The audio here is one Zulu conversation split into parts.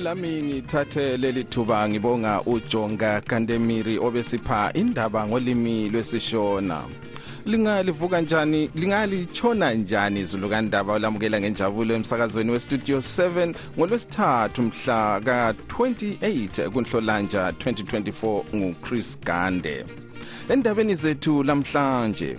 lami ngithathe leli thuba ngibonga ujonga kandemiri obesipha indaba ngolimi lwesishona. Lingalivuka njani lingalitshona njani izulu kandaba olamukela ngenjabulo emsakazweni westudio 7 ngolwesithathu mhla ka-28 kunhlolanja 2024 nguchris gande. Endabeni zethu lamhlanje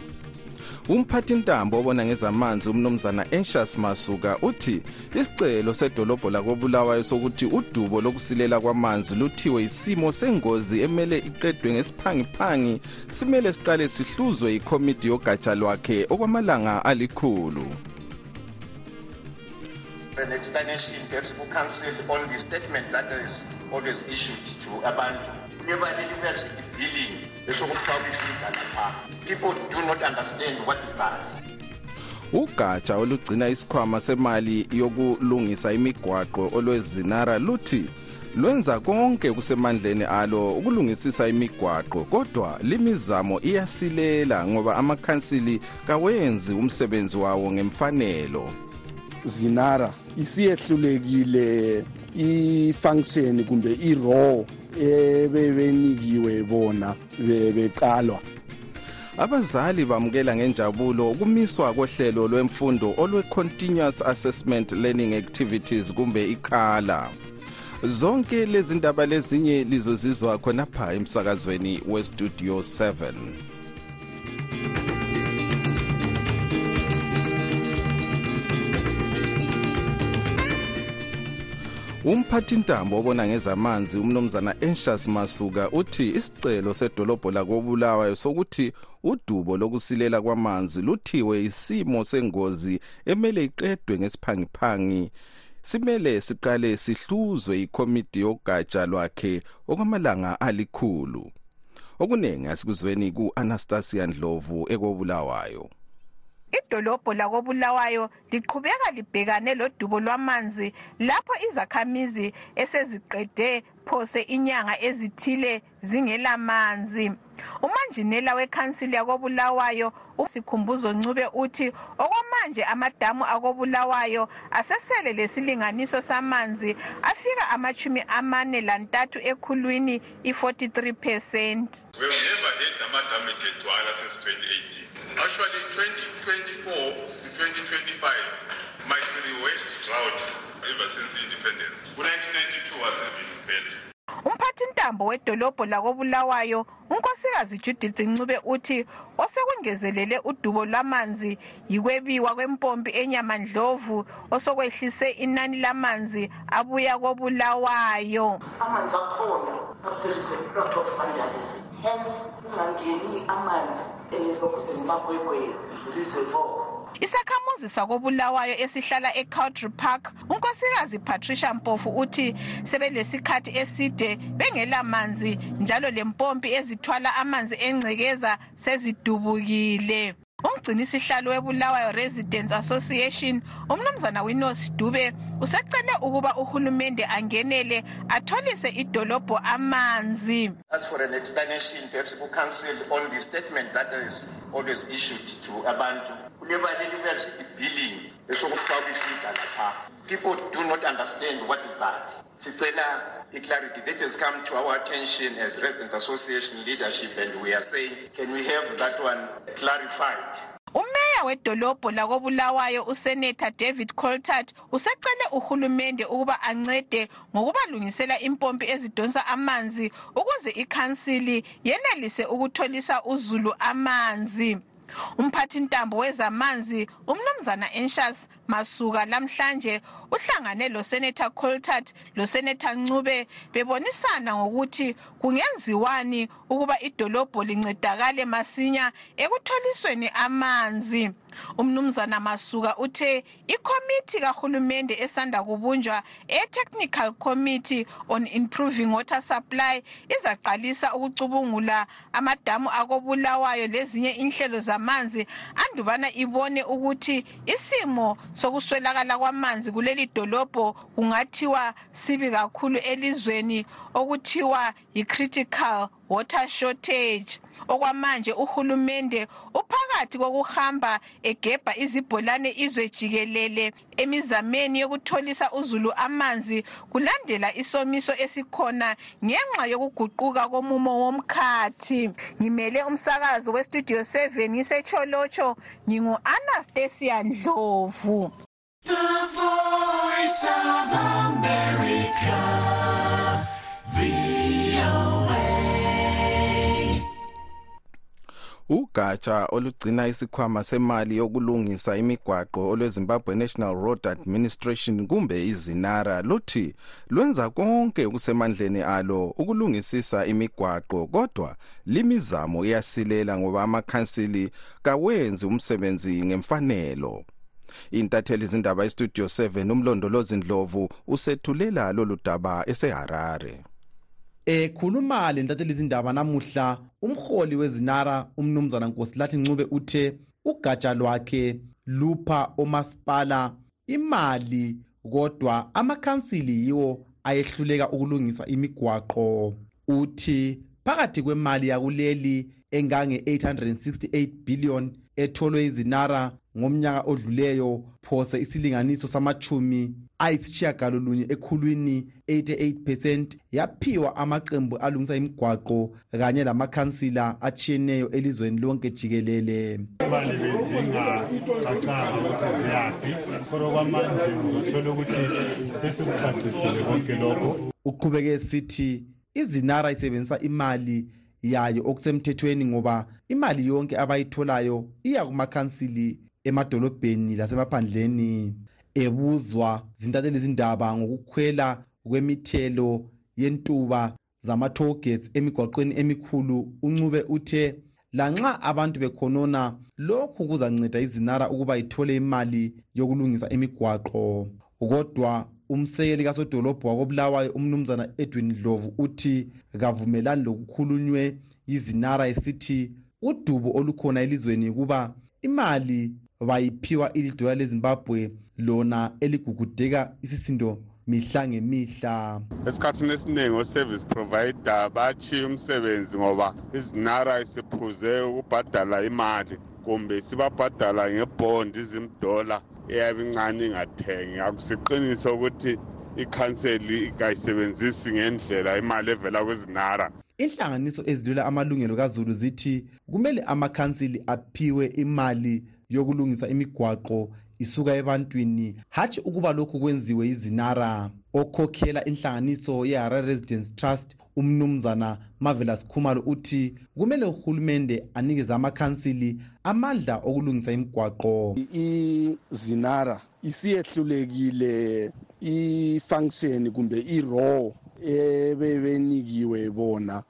umphathintambo obona ngezamanzi umnumzana anxious masuka uthi isicelo sedolobho lakobulawayo sokuthi udubo lokusilela kwamanzi luthiwe isimo sengozi emele iqedwe ngesiphangiphangi simele siqale sihluzwe ikomiti yogatsha lwakhe okwamalanga alikhulu. An explanation perhaps ku-council on the statement that is always issued to abantu. Kuyoba leli perhaps i-billing esokufaka ifida lapha people do not understand what is that ugatsha olugcina isikhwama semali yokulungisa imigwaqo olwezinara luthi lwenza konke kusemandleni alo ukulungisisa imigwaqo kodwa limizamo iyasilela ngoba amakhansili kawenzi umsebenzi wawo ngemfanelo. Zinara isiyehlulekile i-function kumbe i-raw ebebenikiwe bona beqalwa abazali bamukela ngenjabulo ukumiswa kohlelo lwemfundo olwe-continuous assessment learning activities kumbe ikhala zonke lezi ndaba lezinye lizozizwa khonapha emsakazweni westudio 7 umphathintambo obona ngezamanzi umnumzana anxious masuka uthi isicelo sedolobho lakobulawayo sokuthi udubo lokusilela kwamanzi luthiwe isimo sengozi emele iqedwe ngesiphangiphangi. Simele siqale sihluzwe ikomiti yogatsha lwakhe okwamalanga alikhulu. Okuningi asikuzweni ku-anastasia ndlovu ekobulawayo. Idolobho lakobulawayo liqhubeka libhekane lodubo lwamanzi lapho izakhamizi eseziqede phose inyanga ezithile zingelamanzi umanjinela wekhansili yakobulawayo usikhumbuzo ncube uthi okwamanje amadamu akobulawayo asesele lesilinganiso samanzi afika amachumi amane lantathu ekhulwini i-43 percent We have never had amadamu egcwala since 2018. Actually, 2024 umphathintambo wedolobho lakobulawayo unkosikazi judith ncube uthi osekungezelele udubo lwamanzi yikwebiwa kwempompi enyamandlovu osokwehlise inani lamanzi abuya kobulawayo. Amanzi akhona but there is a lot of vandalism hence kungangeni amanzi elokhuzeni magwegwe lizevo isakhamuzi sakobulawayo esihlala ecoutry park unkosikazi patricia mpofu uthi sebelesikhathi eside bengelamanzi njalo lempompi ezithwala amanzi engcekeza sezidubukile. Umgcinisihlalo webulawayo residents association umnumzana winos dube usecele ukuba uhulumende angenele atholise idolobho amanzi. As for an explanation perhaps ku-council on the statement that is always issued to abantu. Kuyoba leli perhaps i-billing esokufaka ifida lapha. People do not understand what is that. Sicela i-clarity. That has come to our attention as resident association leadership and we are saying can we have that one clarified? Umeya wedolobho lakobulawayo useneta david coltart usecele uhulumende ukuba ancede ngokubalungisela impompi ezidonsa amanzi ukuze ikhansili yenelise ukutholisa uzulu amanzi. Umphathintambo wezamanzi umnumzana anxious masuka lamhlanje uhlangane losenator coltart losenator ncube bebonisana ngokuthi kungenziwani ukuba idolobho lincedakale masinya ekutholisweni amanzi. Umnumzana masuka uthe ikhomithi kahulumende esanda kubunjwa e-technical committee on improving water supply izaqalisa ukucubungula amadamu akobulawayo lezinye inhlelo zamanzi andubana ibone ukuthi isimo sokuswelakala kwamanzi kuleli dolobho kungathiwa sibi kakhulu elizweni okuthiwa yi-critical water shortage. Okwamanje uhulumende uphakathi kokuhamba egebha izibholane izwe jikelele emizameni yokutholisa uzulu amanzi kulandela isomiso esikhona ngenxa yokuguquka komumo womkhathi. Ngimele umsakazo westudio 7 ngisecholotsho ngingu-anastasia ndlovu. The voice of America, ugatsha olugcina isikhwama semali yokulungisa imigwaqo olwezimbabwe national road administration kumbe izinara luthi lwenza konke okusemandleni alo ukulungisisa imigwaqo kodwa limizamo iyasilela ngoba amakhansili kawenzi umsebenzi ngemfanelo. Intatheli izindaba istudio 7 umlondolozi ndlovu usethulela lolu daba eseharare ekhuluma lentatheli izindaba namuhla umholi wezinara umnumzana nkosilathi ncube uthe ugatsha lwakhe lupha omasipala imali kodwa amakhansili yiwo ayehluleka ukulungisa imigwaqo. Uthi phakathi kwemali yakuleli engange-868 billion etholwe izinara ngomnyaka odluleyo phose isilinganiso samachumi ayisitshiyagalolunye ekhulwini 88 percent yaphiwa amaqembu alungisa imigwaqo kanye lamakhansila atshiyeneyo elizweni lonke jikelele. Imali bezingacacanga ukuthi ziyaphi kodwa kwamanje uzothola ukuthi sesikucacisile konke lokho. Uqhubeke sithi izinara isebenzisa imali yayo okusemthethweni ngoba imali yonke abayitholayo iya kumakhansili emadolobheni lasemaphandleni. Ebuzwa zintatheli izindaba ngokukhwela kwemithelo yentuba zama-tollgates emigwaqweni emikhulu uncube uthe lanxa abantu bekhonona lokhu kuzanceda izinara ukuba ithole imali yokulungisa imigwaqo. Kodwa umsekeli kasodolobho wakobulawayo umnumzana edwin dlovu uthi kavumelani lokukhulunywe yizinara esithi udubo olukhona elizweni kuba imali bayiphiwa ilidola lezimbabwe lona eligugudeka isisindo mihla ngemihla. Esikhathini esiningi o-service provider bachiya umsebenzi ngoba izinara siphuze ukubhadala imali kumbe sibabhadala ngebhondi izimdola eyabe incane ingathengi akusiqiniso ukuthi ikhanseli kayisebenzisi ngendlela imali evela kwezinara inhlanganiso ezilwela amalungelo kazulu zithi kumele amakhansili aphiwe imali yokulungisa imigwaqo isuka ebantwini. Hatshi ukuba lokhu kwenziwe izinara okhokhela inhlanganiso ye-harare residence trust umnumzana marvelous khumalo uthi kumele uhulumende anikeze amakhansili amandla okulungisa imigwaqo. Izinara isiyehlulekile i-function kumbe i-raw ebebenikiwe bona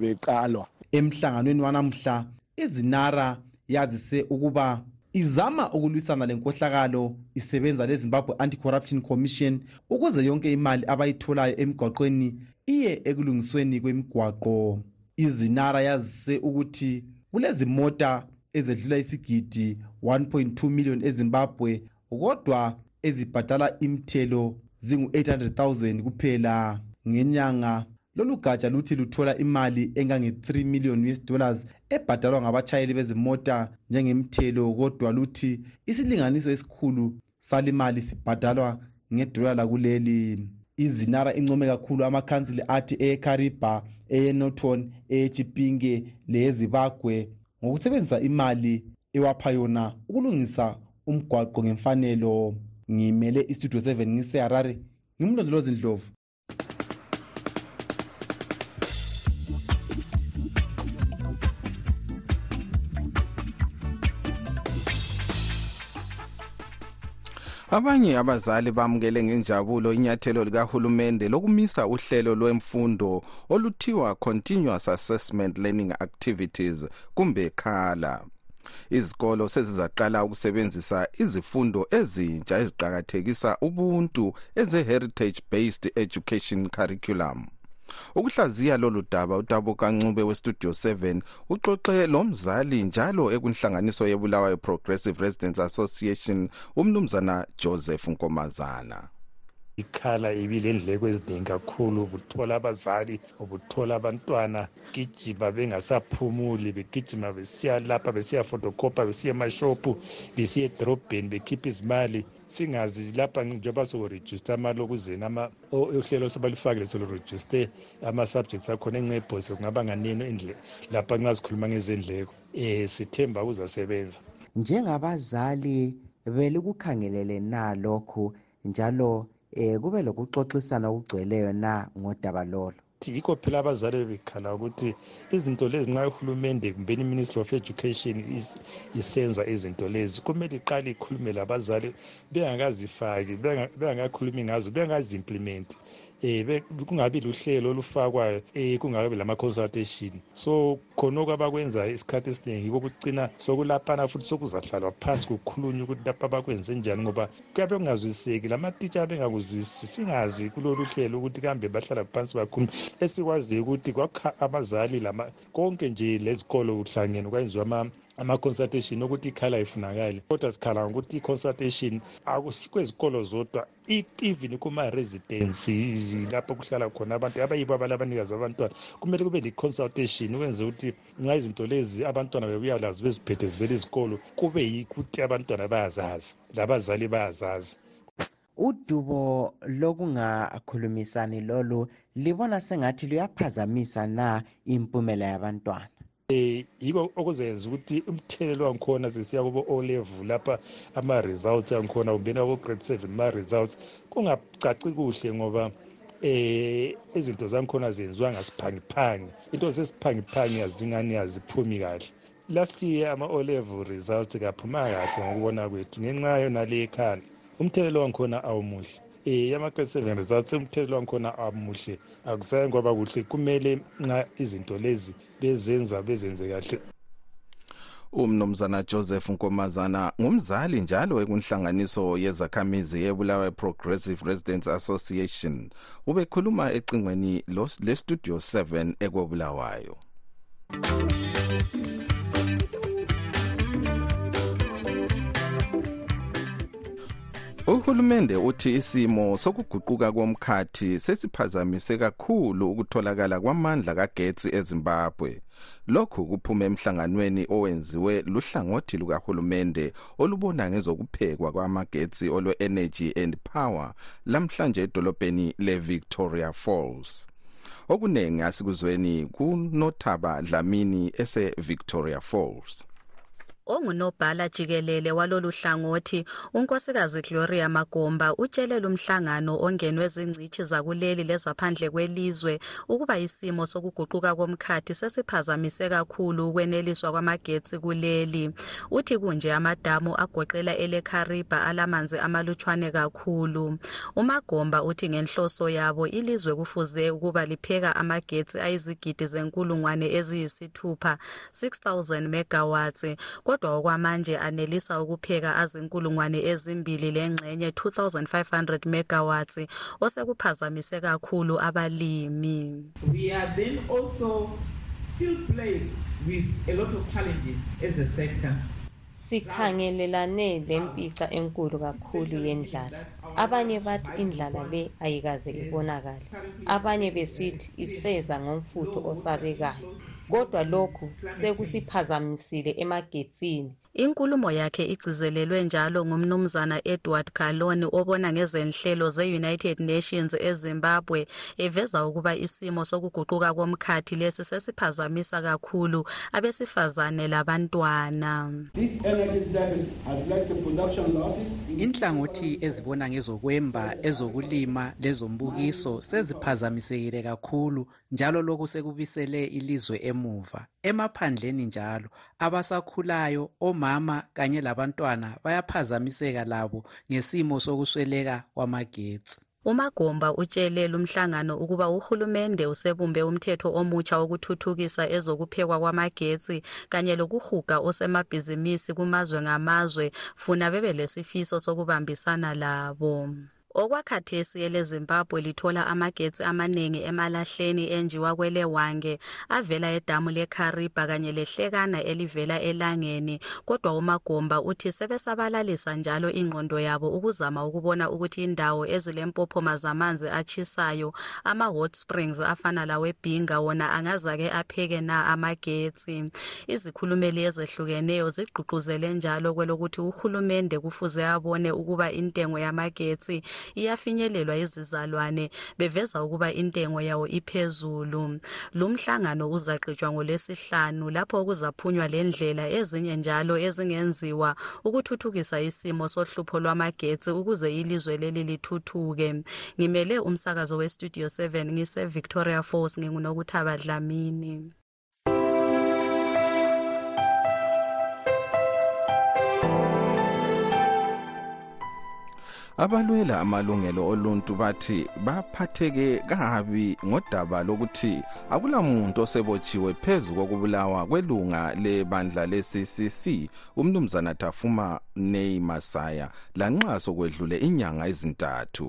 beqalwa. Emhlanganweni wanamuhla izinara yazise ukuba izama ukulwisana lenkohlakalo isebenza lezimbabwe anti-corruption commission ukuze yonke imali abayitholayo emigwaqweni iye ekulungisweni kwemigwaqo. Izinara yazise ukuthi kulezimota ezedlula isigidi 1.2 million ezimbabwe kodwa ezibhadala imithelo zingu-800 kuphela. Ngenyanga lolu gatsha luthi luthola imali engange-3 million us dollars ebhadalwa ngabatshayeli bezimota njengemthelo kodwa luthi isilinganiso esikhulu salimali sibhadalwa ngedola lakuleli. Izinara income kakhulu amakhansili athi eyekariba eyenoton eyechipinge leyezibagwe ngokusebenzisa imali ewapha yona ukulungisa umgwaqo ngemfanelo. Ngimele istudio 7 ngiseharare ngimlondolozi ndlovu. Abanye abazali bamukele ngenjabulo inyathelo likahulumende lokumisa uhlelo lwemfundo oluthiwa continuous assessment learning activities kumbe khala. Izikolo sezizaqala ukusebenzisa izifundo ezintsha eziqakathekisa ubuntu eze-heritage based education curriculum ukuhlaziya lolu daba utabo kancube westudio 7 uxoxe lomzali njalo ekunhlanganiso yebulawayo progressive residents association umnumzana joseph nkomazana ikhala ibilendleko eziningi kakhulu ubuthola abazali ubuthola abantwana gijima bengasaphumuli begijima besiya lapha besiya fotocopa besiya emashophu besiya edorobheni bekhipha izimali. Singazi lapha njengoba sokurejusta amalokuzeni uhlelo sebalifakile solurejuste ama-subjects akhona enxebhose kungaba nganeno lapha nxa sikhuluma ngezendleko. Um sithemba kuzasebenza njengabazali belikukhangelele na lokhu njalo eh kube lokuxoxisana okugcweleyo na ngodaba lolo. Yikho phela abazali bebekhala ukuthi izinto lezi nxa uhulumende kumbeni i-ministry of education isenza izinto lezi kumele iqale ikhulume labazali bengakazifaki bengakakhulumi ngazo bengazi-implimenti eh kungabi luhlelo olufakwayo eh kungabi lama-consultation so khonoko abakwenzayo isikhathi esiningi yiko kucina sokulaphana futhi sokuzahlalwa phansi kukhulunywa ukuthi lapha bakwenze njani ngoba kuyabe kungazwisiseki lamatitsha bengakuzwisisi singazi kulolu hlelo ukuthi kambe bahlala phansi bakhuluma esikwaziyo ukuthi kwakha abazali konke nje lezikolo kuhlangene kwayenziwa ama-consultation ukuthi ikhala ifunakali kodwa sikhala ngokuthi i-consultation akusikwezikolo zodwa even kuma-residency lapho kuhlala khona abantu abayibo abalabanikazi abantwana. Kumele kube le-consultation ukwenze ukuthi nxa izinto lezi abantwana bebuya lazo beziphethe zivele izikolo kube yikuthi abantwana bayazazi labazali bayazazi. Udubo lokungakhulumisani lolu libona sengathi luyaphazamisa na impumela yabantwana? Eh yiko okuzenza ukuthi umthelelo wangikhona sisiya kubo O level lapha ama results angikhona kumbena kubo grade 7 ma results kungacaci kuhle ngoba eh izinto zangikhona zenziwa ngasiphangiphangi. Into zesiphangiphangi azingani aziphumi kahle. Last year ama O level results kaphuma kahle ngokubona kwethu ngenxa yonale ekhanda umthelelo wangikhona awumuhle. Ama-grade seven results umthelelo wangikhona amuhle. Akusaye ngoba kuhle. Kumele nxa izinto lezi bezenza bezenze kahle. Umnumzana joseph nkomazana ngumzali njalo ekunhlanganiso yezakhamizi yebulawayo progressive residents association. Ubekhuluma ecingweni lestudio 7 ekobulawayo uhulumende uthi isimo sokuguquka komkhathi sesiphazamise kakhulu ukutholakala kwamandla kagetsi ezimbabwe. Lokhu kuphuma emhlanganweni owenziwe luhlangothi lukahulumende olubona ngezokuphekwa kwamagetsi olwe-energy and power lamhlanje edolobheni le-victoria falls. Okuningi asikuzweni kunothaba dlamini ese-victoria falls ongunobhala jikelele walolu hlangothi unkosikazi gloria magomba utshele lumhlangano ongenwe zingcitshi zakuleli lezaphandle kwelizwe ukuba isimo sokuguquka komkhathi sesiphazamise kakhulu ukweneliswa kwamagetsi kuleli. Uthi kunje amadamu agoqela elekhariba alamanzi amalutshwane kakhulu. Umagomba uthi ngenhloso yabo ilizwe kufuze ukuba lipheka amagetsi ayizigidi zenkulungwane eziyisithupha 6000 megawatts kodwa okwamanje anelisa ukupheka azinkulungwane ezimbili lengxenye 2500 megawatts osekuphazamise kakhulu abalimi. We are then also still plagued with a lot of challenges as a sector. Sikhangelelane lempica enkulu kakhulu yendlala. Abanye bathi indlala le ayikaze ibonakale. Abanye besithi iseza ngomfutho osabekayo. Kodwa lokhu sekusiphazamisile emagetsini. Inkulumo yakhe igcizelelwe njalo ngumnumzana edward galon obona ngezenhlelo ze-united nations ezimbabwe eveza ukuba isimo sokuguquka komkhathi lesi sesiphazamisa kakhulu abesifazane labantwana. Inhlangothi ezibona ngezokwemba ezokulima lezombukiso seziphazamisekile kakhulu njalo lokhu sekubisele ilizwe emuva. Emaphandleni njalo abasakhulayo omama kanye labantwana bayaphazamiseka labo ngesimo sokusweleka kwamagetsi. Umagomba utshele lumhlangano ukuba uhulumende usebumbe umthetho omutsha wokuthuthukisa ezokuphekwa kwamagetsi kanye lokuhuga osemabhizimisi kumazwe ngamazwe. Funa bebe lesifiso sokubambisana labo. Okwakhathesi elezimbabwe lithola amagetsi amaningi emalahleni enjiwa kwelewange avela edamu lekhariba kanye lehlekana elivela elangeni kodwa umagomba uthi sebesabalalisa njalo ingqondo yabo ukuzama ukubona ukuthi indawo ezilempophoma zamanzi atshisayo ama-hot springs afana lawebhinga wona angazake apheke na amagetsi? Izikhulumeli ezehlukeneyo zigqugquzele njalo kwelokuthi uhulumende kufuze abone ukuba intengo yamagetsi iyafinyelelwa izizalwane beveza ukuba intengo yawo iphezulu. Lumhlangano uzaqhutshwa ngolwesihlanu lapho kuzaphunywa lendlela ezinye njalo ezingenziwa ukuthuthukisa isimo sohlupho lwamagetsi ukuze ilizwe leli lithuthuke. Ngimele umsakazo westudio 7 ngise-victoria falls ngingunokuthaba dlamini abalwela amalungelo oluntu bathi baphatheke kabi ngodaba lokuthi akulamuntu osebotshiwe phezu kokubulawa kwelunga lebandla le-ccc umnumzana tafuma nei masaya lanxa sokwedlule inyanga ezintathu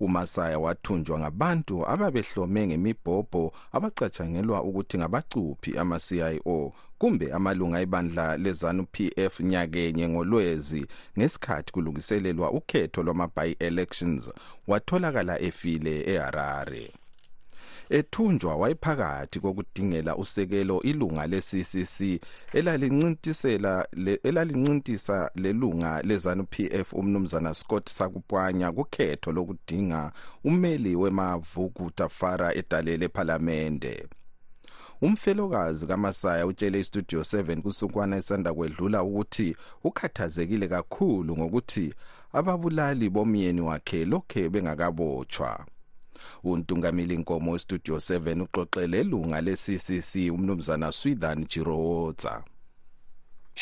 umasaya wathunjwa ngabantu ababehlome ngemibhobho abacatshangelwa ukuthi ngabacuphi ama-cio kumbe amalunga ebandla lezanu pf nyakenye ngolwezi ngesikhathi kulungiselelwa ukhetho lwama-by-elections watholakala efile eharare ethunjwa wayephakathi kokudingela usekelo ilunga le-ccc elalincintisela elalincintisa lelunga lezanu pf umnumzana scott sakupwanya kukhetho lokudinga umeli wemavuku tafara edalele ephalamende. Umfelokazi kamasaya utshele istudio 7 kusukwana esanda kwedlula ukuthi ukhathazekile kakhulu ngokuthi ababulali bomyeni wakhe lokhe bengakabotshwa untungameli nkomo westudio 7 uxoxele elunga le-ccc umnumzana swithan jirowotsa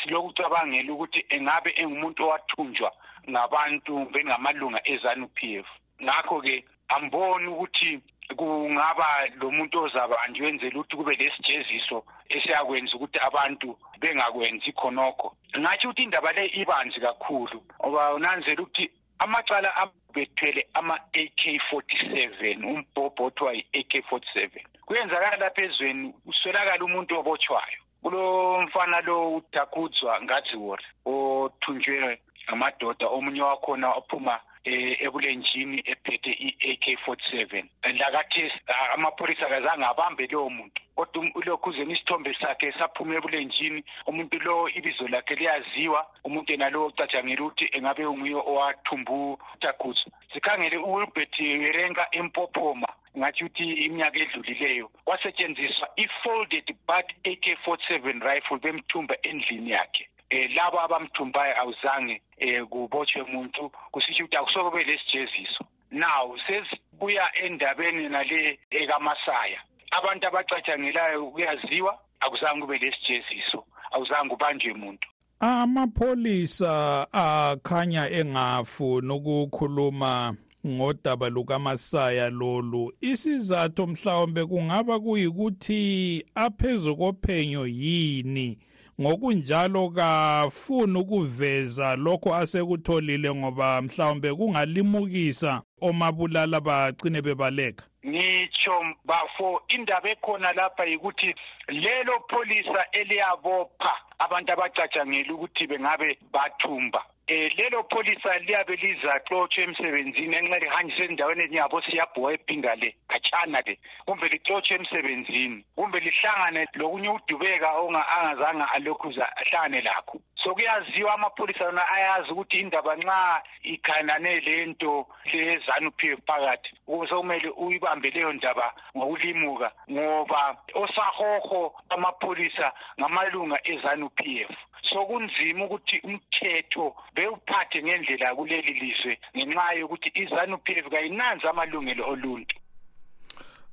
silokucabangela ukuthi engabe engumuntu owathunjwa ngabantu bengamalunga ezanu p f. Ngakho-ke amboni ukuthi kungaba lo muntu ozabanjwe wenzela ukuthi kube lesijeziso esiyakwenza ukuthi abantu bengakwenzi khonokho. Ngatsho ukuthi indaba le ibanzi kakhulu ngoba unanzela ukuthi amacala bethwele ama-AK47 umbhobho othiwa yi-AK47 kuyenzakala lapha ezweni uswelakala umuntu obotshwayo. Kulo mfana lo udakudzwa ngadziwori othunjwe ngamadoda omunye wakhona ophuma ebulenjini ephethe i-AK47 lakathesi amapholisa kazange abambe lowo muntu. Kodwa ulokhuzeni isithombe sakhe saphuma ebulenjini umuntu lo ibizo lakhe liyaziwa umuntu yena lo ucatshangela ukuthi engabe unguye owathumba utaguzo sikhangele uwilbert werenka empophoma ngathi ukuthi iminyaka edlulileyo kwasetshenziswa i-folded but AK47 rifle bemthumba endlini yakhe eh labo abamthumbayo awuzange eh kubotshwe umuntu kusitsho ukuthi akusoke lesijeziso now sesibuya endabeni nale ekamasaya. Abantu abacatshangelayo kuyaziwa akuzange kube lesijeziso awuzange ubanjwe umuntu. Amapholisa akhanya engafuni ukukhuluma ngodaba lukamasaya lolu. Isizathu mhlawumbe kungaba kuyikuthi aphezu kophenyo yini? Ngokunjalo kafuni ukuveza lokho asekutholile ngoba mhlawumbe kungalimukisa omabulala bagcine bebaleka. Ngitsho bafo indaba ekhona lapha yikuthi lelo pholisa eliyabopha abantu abacatshangela ukuthi bengabe bathumba. Eh lelo pholisa liyabe lizaxotshwa emsebenzini enxa lihanjiswe endaweni enyabo siyabhowa ephinga le khatshana le. Kumbe lixotshwe emsebenzini kumbe lihlangane lokunye udubeka angazange alokhu ahlangane lakho. So kuyaziwa amapholisa yona ayazi ukuthi indaba nxa ikhanane lento lezanu p f phakathi ukuze kumele uyibambe leyo ndaba ngokulimuka ngoba osahoho amapholisa ngamalunga ezanu p f. sokunzima ukuthi umthetho bewuphathe ngendlela kuleli lizwe ngenxa yokuthi izanu p f kayinanzi amalungelo oluntu.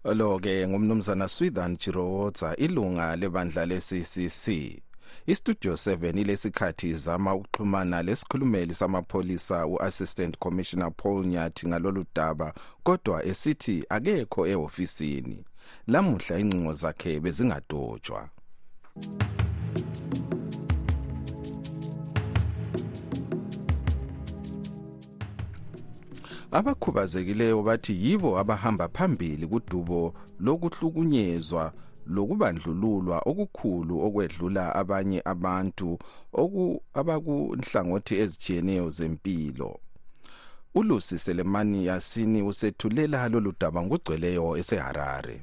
Lo ke ngumnumzana swithan jirowotsa ilunga lebandla le-ccc istudio 7 ilesikhathi izama ukuxhumana lesikhulumeli samapholisa u-assistant commissioner paul nyathi ngalolu daba kodwa esithi akekho ehofisini. Lamuhla incingo zakhe bezingadotshwa. Abakhubazekileyo bathi yibo abahamba phambili kudubo lokuhlukunyezwa lokubandlululwa okukhulu okwedlula abanye abantu abakunhlangothi ezitshiyeneyo zempilo. Ulusi selemani yasini usethulela lolu daba ngugcweleyo eseharare.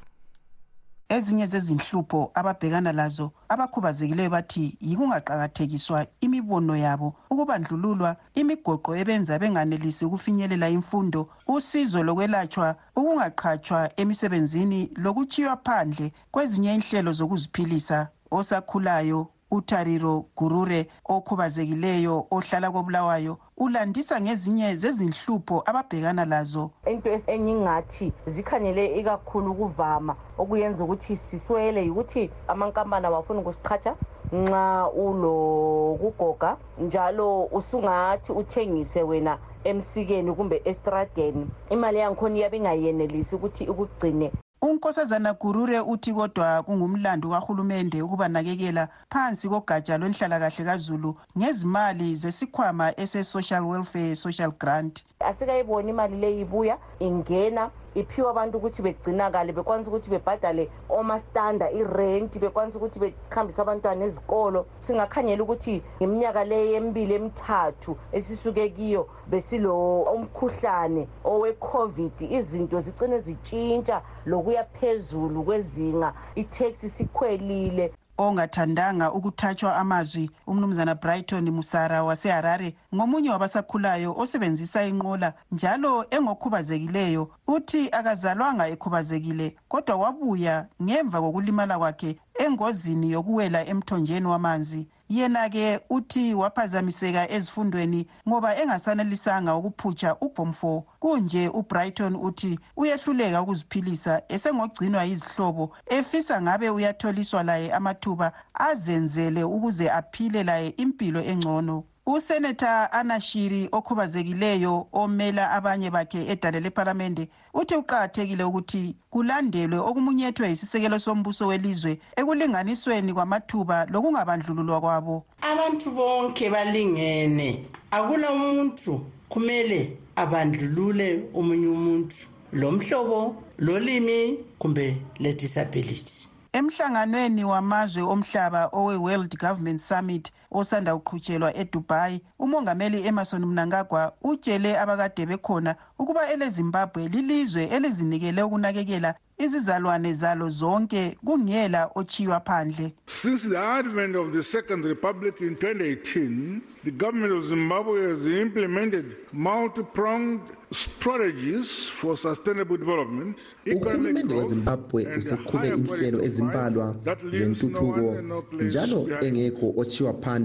Ezinye zezinhlupho ababhekana lazo abakhubazekileyo bathi yikungaqakathekiswa imibono yabo ukubandlululwa imigoqo ebenza benganelisi ukufinyelela imfundo usizo lokwelatshwa ukungaqhatshwa emisebenzini lokuchiywa phandle kwezinye inhlelo zokuziphilisa osakhulayo. Utariro gurure okhubazekileyo ohlala kobulawayo ulandisa ngezinye zezinhlupho ababhekana lazo. Into engingathi zikhanyele ikakhulu ukuvama okuyenza ukuthi siswele yikuthi amankampani awafuni ukusiqhatsha nxa ulokugoga njalo usungathi uthengise wena emsikeni kumbe estradeni. Imali yangikhona iyabe ingayenelisi ukuthi ikugcine unkosazana gurure uthi kodwa kungumlando kahulumende ukubanakekela phansi kogatsha lwenhlalakahle kazulu ngezimali zesikhwama ese-social welfare social grant. Asikayiboni imali leyi ibuya ingena iphiwa abantu ukuthi begcinakale bekwanisa ukuthi bebhadale omastanda irenti bekwanisa ukuthi behambise abantwana ezikolo. Singakhanyela ukuthi ngeminyaka leyi emibili emithathu esisuke kiyo besilo umkhuhlane owe-covid izinto zicine zitshintsha lokuya phezulu kwezinga itaxi sikhwelile. Ongathandanga ukuthatshwa amazwi umnumzana brighton musara waseharare ngomunye wabasakhulayo osebenzisa inqola njalo engokhubazekileyo uthi akazalwanga ekhubazekile kodwa wabuya ngemva kokulimala kwakhe engozini yokuwela emthonjeni wamanzi. Yena-ke uthi waphazamiseka ezifundweni ngoba engasanelisanga ukuphutsha uform 4 kunje ubrighton uthi uyehluleka ukuziphilisa esengogcinwa yizihlobo efisa ngabe uyatholiswa laye amathuba azenzele ukuze aphile laye impilo engcono. Useneta anashiri okhubazekileyo omela abanye bakhe edale lephalamende uthi kuqakathekile ukuthi kulandelwe okumunyethwe yisisekelo sombuso welizwe ekulinganisweni kwamathuba lokungabandlululwa kwabo. Abantu bonke balingene. Akula muntu kumele abandlulule omunye umuntu lo mhlobo lolimi kumbe le-disability emhlanganweni wamazwe omhlaba owe-world government summit osanda kuqhutshelwa edubai umongameli emerson mnangagwa utshele abakade bekhona ukuba elezimbabwe lilizwe elizinikele ukunakekela izizalwane zalo zonke kungela ochiywa phandle. Since the advent of the second republic in 2018 the government of zimbabwe has implemented multi-pronged strategies for sustainable development uhulumende wezimbabwe useqhube inhlelo ezimbalwa zentuthuko njalo engekho ochiwa phandle.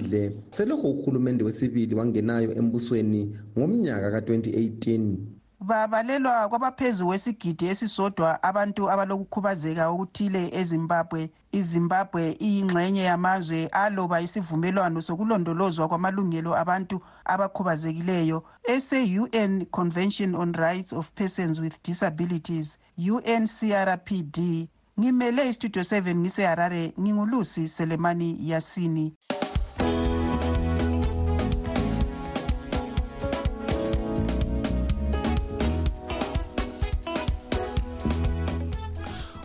Selokho uhulumende wesibili wangenayo embusweni ngomnyaka ka-2018 babalelwa kwabaphezu kwesigidi esisodwa abantu abalokukhubazeka okuthile ezimbabwe. Izimbabwe iyingxenye yamazwe aloba isivumelwano sokulondolozwa kwamalungelo abantu abakhubazekileyo ese-un convention on rights of persons with disabilities uncrpd ngimele istudio 7 ngiseharare ngingulusi selemani yasini.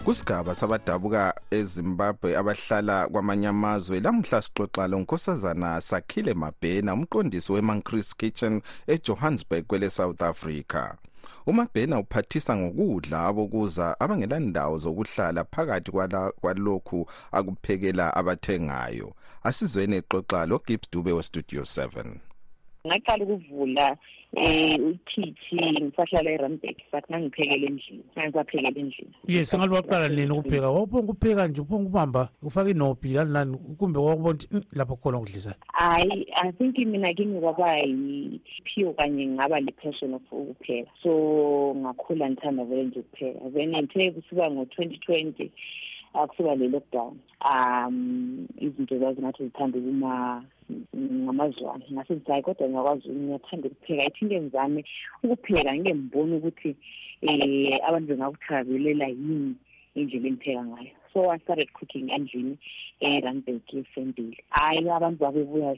Kusigaba sabadabuka ezimbabwe abahlala kwamanye amazwe lamhla sixoxa lo nkosazana sakhile mabhena umqondisi we-mancris kitchen ejohannesburg kwele-south africa. Umabhena uphathisa ngokudla abokuza abangelandawo zokuhlala phakathi kwalokhu akuphekela abathengayo. Asizweni exoxa logibbs dube westudio 7 ngaqala ukuvula um uthithi ngisahlala eramberg but ngangiphekela endlini ngangisaphekela endlini. Yes ngabe waqala nini ukupheka wawuphonga ukupheka nje uphonga ukubamba ufake inobhi lani lani kumbe wakubona ukuthi lapho khona okudlisayo hayi i think mina kimi kwaba yiphiwo kanye ngaba le-passion of ukupheka. So ngakhula ngithanda vele nje ukupheka. Then ngithe kusuka ngo-twenty twenty akusuka le lockdown um izinto zazingathi zithanda ukuma ngamazwane ngase ngithi hayi kodwa ngiyakwazi ngiyathanda ukupheka. Ithi into engizame ukupheka ngike ngibone ukuthi um abantu bengakuthakazelela yini indlela engipheka ngayo. So i started cooking endlini e-randburg esendile hhayi abantu babebuya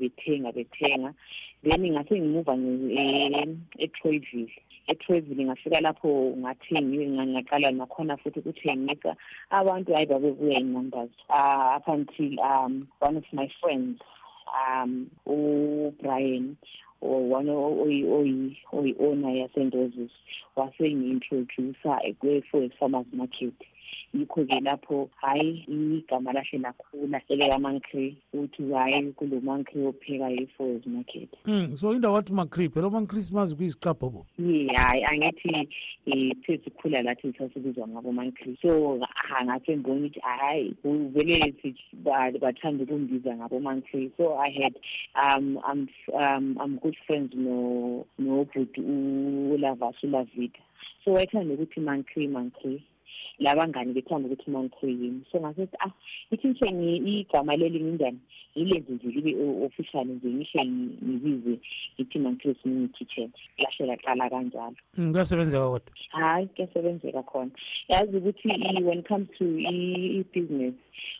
bethenga bethenga. Then ngase ngimuva etroyville etroyville ngafika lapho ngathengiwe ngaqala nakhona futhi ukuthengisa abantu hayi babebuya in-numbers uh, up until um one of my friends um ubrian one oyi-owner yasendozis wasengi-introducer kwe-for farmers market. Yikho-ke lapho hhayi igama lahle lakhula elekamankrey ukuthi hhayi kulo mankrey opheka i-forest market. Mm, so indawo wathi umancrey phela umancrey simazi kuyisikabho bo ye hhayi angithi um phe sikhula lathi sasibizwa ngabo mancrey so ngathi ngibona ukuthi hhayi vele bathanda ukungibiza ngabo mancrey so i had um i'm um i'm good friends no nobhuti ulavas ulavita so wayethanda ukuthi mancrey mancrey labangani bethanda ukuthi mancrey yini so ngasithi ah ithi ngishe igama leli ngingani yilenzi nje libe official nje ngisho ngibize ngithi mancrey smini kitchen lahle laqala kanjalo. Kuyasebenzeka kodwa? Hhayi kuyasebenzeka khona. Yazi ukuthi when it comes to i-business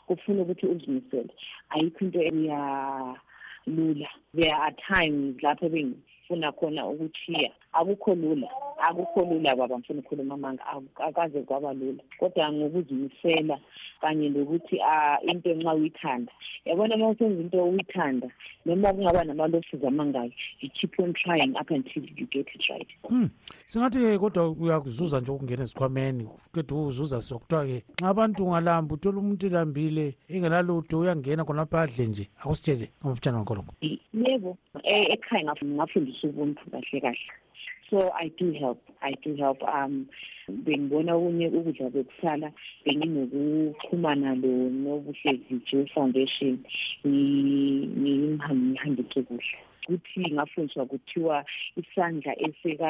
kufuna ukuthi uzimisele. Ayikho into eyalula. There are times lapho bengifuna khona ukuthiya. Akukho lula. Akukho lula baba ngifuna ukukhuluma amanga akaze kwaba lula. Kodwa ngokuzimisela kanye nokuthi um into nxa uyithanda. Yabona uma usenza into uyithanda noma kungaba nama-losses amangayo you keep on trying up until you get it right. Hmm. singathi-ke kodwa uyakuzuza nje ukungena ezikhwameni kedwa uzuza sokuthiwa-ke nxa abantu ungalamba uthola umuntu elambile engelalutho uyangena khonapha adle nje akusitshele ngomfutshana wankolonkolo yebo ekhaya ngafundisa ubuntu kahle kahle so i do help. I do help um bengibona okunye ukudla bekusala benginokuxhumana lo nobuhlezi Joe Foundation ngihambise kudla kuthi ngafundiswa kuthiwa isandla esika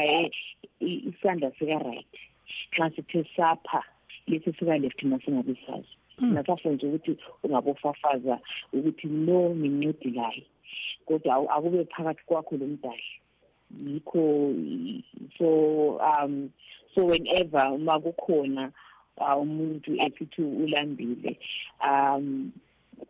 isandla sika right xa sithe sapha lesi sika left masingabe sazi. Nasafundisa ukuthi ungabofafaza ukuthi no ngincedilayo. Kodwa akube phakathi kwakho lo mdali. Yikho so um so whenever uma kukhona umuntu esithi ulambile um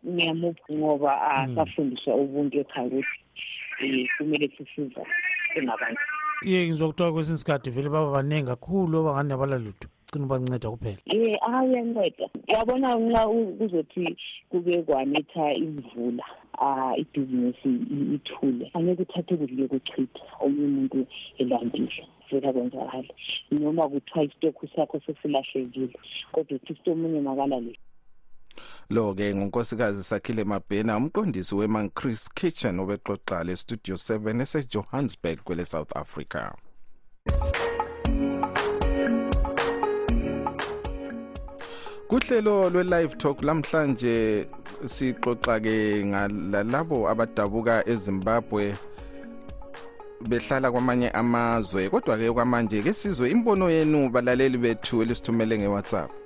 ngiyamupha ngoba asafundiswa ubuntu ekhaya ukuthi kumele sisiza singabantu. Ye ngizokuthiwa kwesinye isikhathi vele baba baningi kakhulu abangani abalalutho cina ubanceda kuphela. Ye ayanceda yabona nxa kuzothi kuke kwanetha imvula. Um ibhizinesi ithule angeke uthathe kudle kuchitha omunye umuntu elambile vele kwenzakala noma kuthiwa isitokhu sakho sesilahlekile kodwa uthi sitomunye makalaleli lo-ke ngunkosikazi sakhile mabhena umqondisi we-mancris kitchen obexoxa le-studio 7 esejohannesburg kwele south africa. Kuhlelo lwe-live talk lamhlanje sixoxa-ke ngalabo abadabuka ezimbabwe behlala kwamanye amazwe. Kodwa-ke kwamanje ke sizwe imbono yenu balaleli bethu elisithumele ngewhatsapp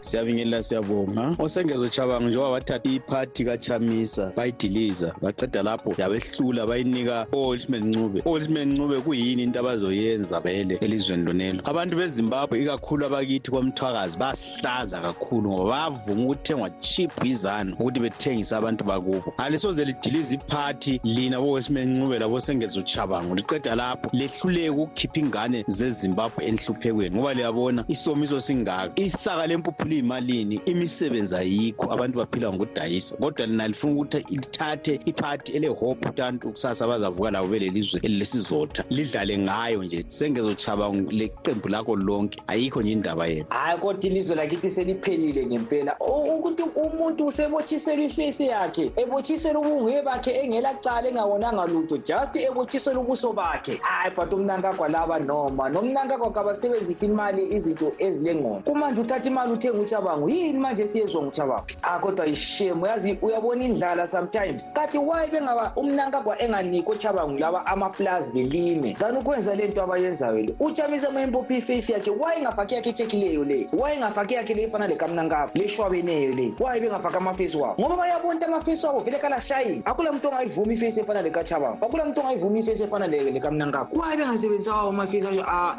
siyabingelela siyabonga. Osengezochabanga njengoba bathatha iphathi kachamisa bayidiliza baqeda lapho yabehlula bayinika o-olisman ncube. O-olisman ncube kuyini into abazoyenza vele elizweni lonelo? Abantu bezimbabwe ikakhulu abakithi kwamthwakazi basihlaza kakhulu ngoba bayavuma ukuthengwa chip yizanu ukuthi bethengise abantu bakubo. Alisoze lidilize iphathi lina bo-olisman ncube labosengezochabanga liqeda lapho lehluleke ukukhipha ingane zezimbabwe enhluphekweni. Ngoba liyabona isomiso singaka isaka lempuphu liyimalini imisebenzi ayikho abantu baphila ngokudayisa. Kodwa lina lifuna ukuthi lithathe iphathi elehope utantu kusasa bazavuka labo belelizwe elilesizotha lidlale ngayo nje. Sengezochaba leqembu lakho lonke ayikho nje indaba yenu hayi kodwa ilizwe lakithi seliphelile ngempela. Ukuthi umuntu usebotshiselwa ifesi yakhe ebotshiselwa ubunguye bakhe engelacala engawonanga lutho just ebotshiselwa ubuso bakhe. Hayi but umnankagwa laba noma nomnankagwa kabasebenzisa imali izinto ezilengqondo. Kumanje uthatha imali nguchabango yini manje siyezwa nguchabango ah kodwa ishemu yazi uyabona indlala sometimes. Kati why bengaba umnankagwa enganiki ochabangu laba amapulazi belime? Than ukwenza le nto abayenzayo le utshamisa mayempophi iface yakhe why ingafaki yakhe echekileyo le? Why ingafaki yakhe le efana lekamnankabo leshwabeneyo le? Why bengafaki amafesi wabo? Ngoba bayabona ukuthi amafesi wabo vele kalashayini akula muntu ongayivumi ifesi efana lekachabangu akula muntu ongayivumi ifesi efana lekamnankabo why bengasebenzisa wawo amafesi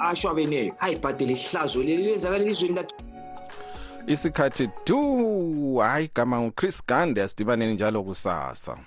ashwabeneyo ayibhadele ihlazo leli lezakale elizweni lakhe isikhathi du hayi gama nguchris gande asidibaneni njalo kusasa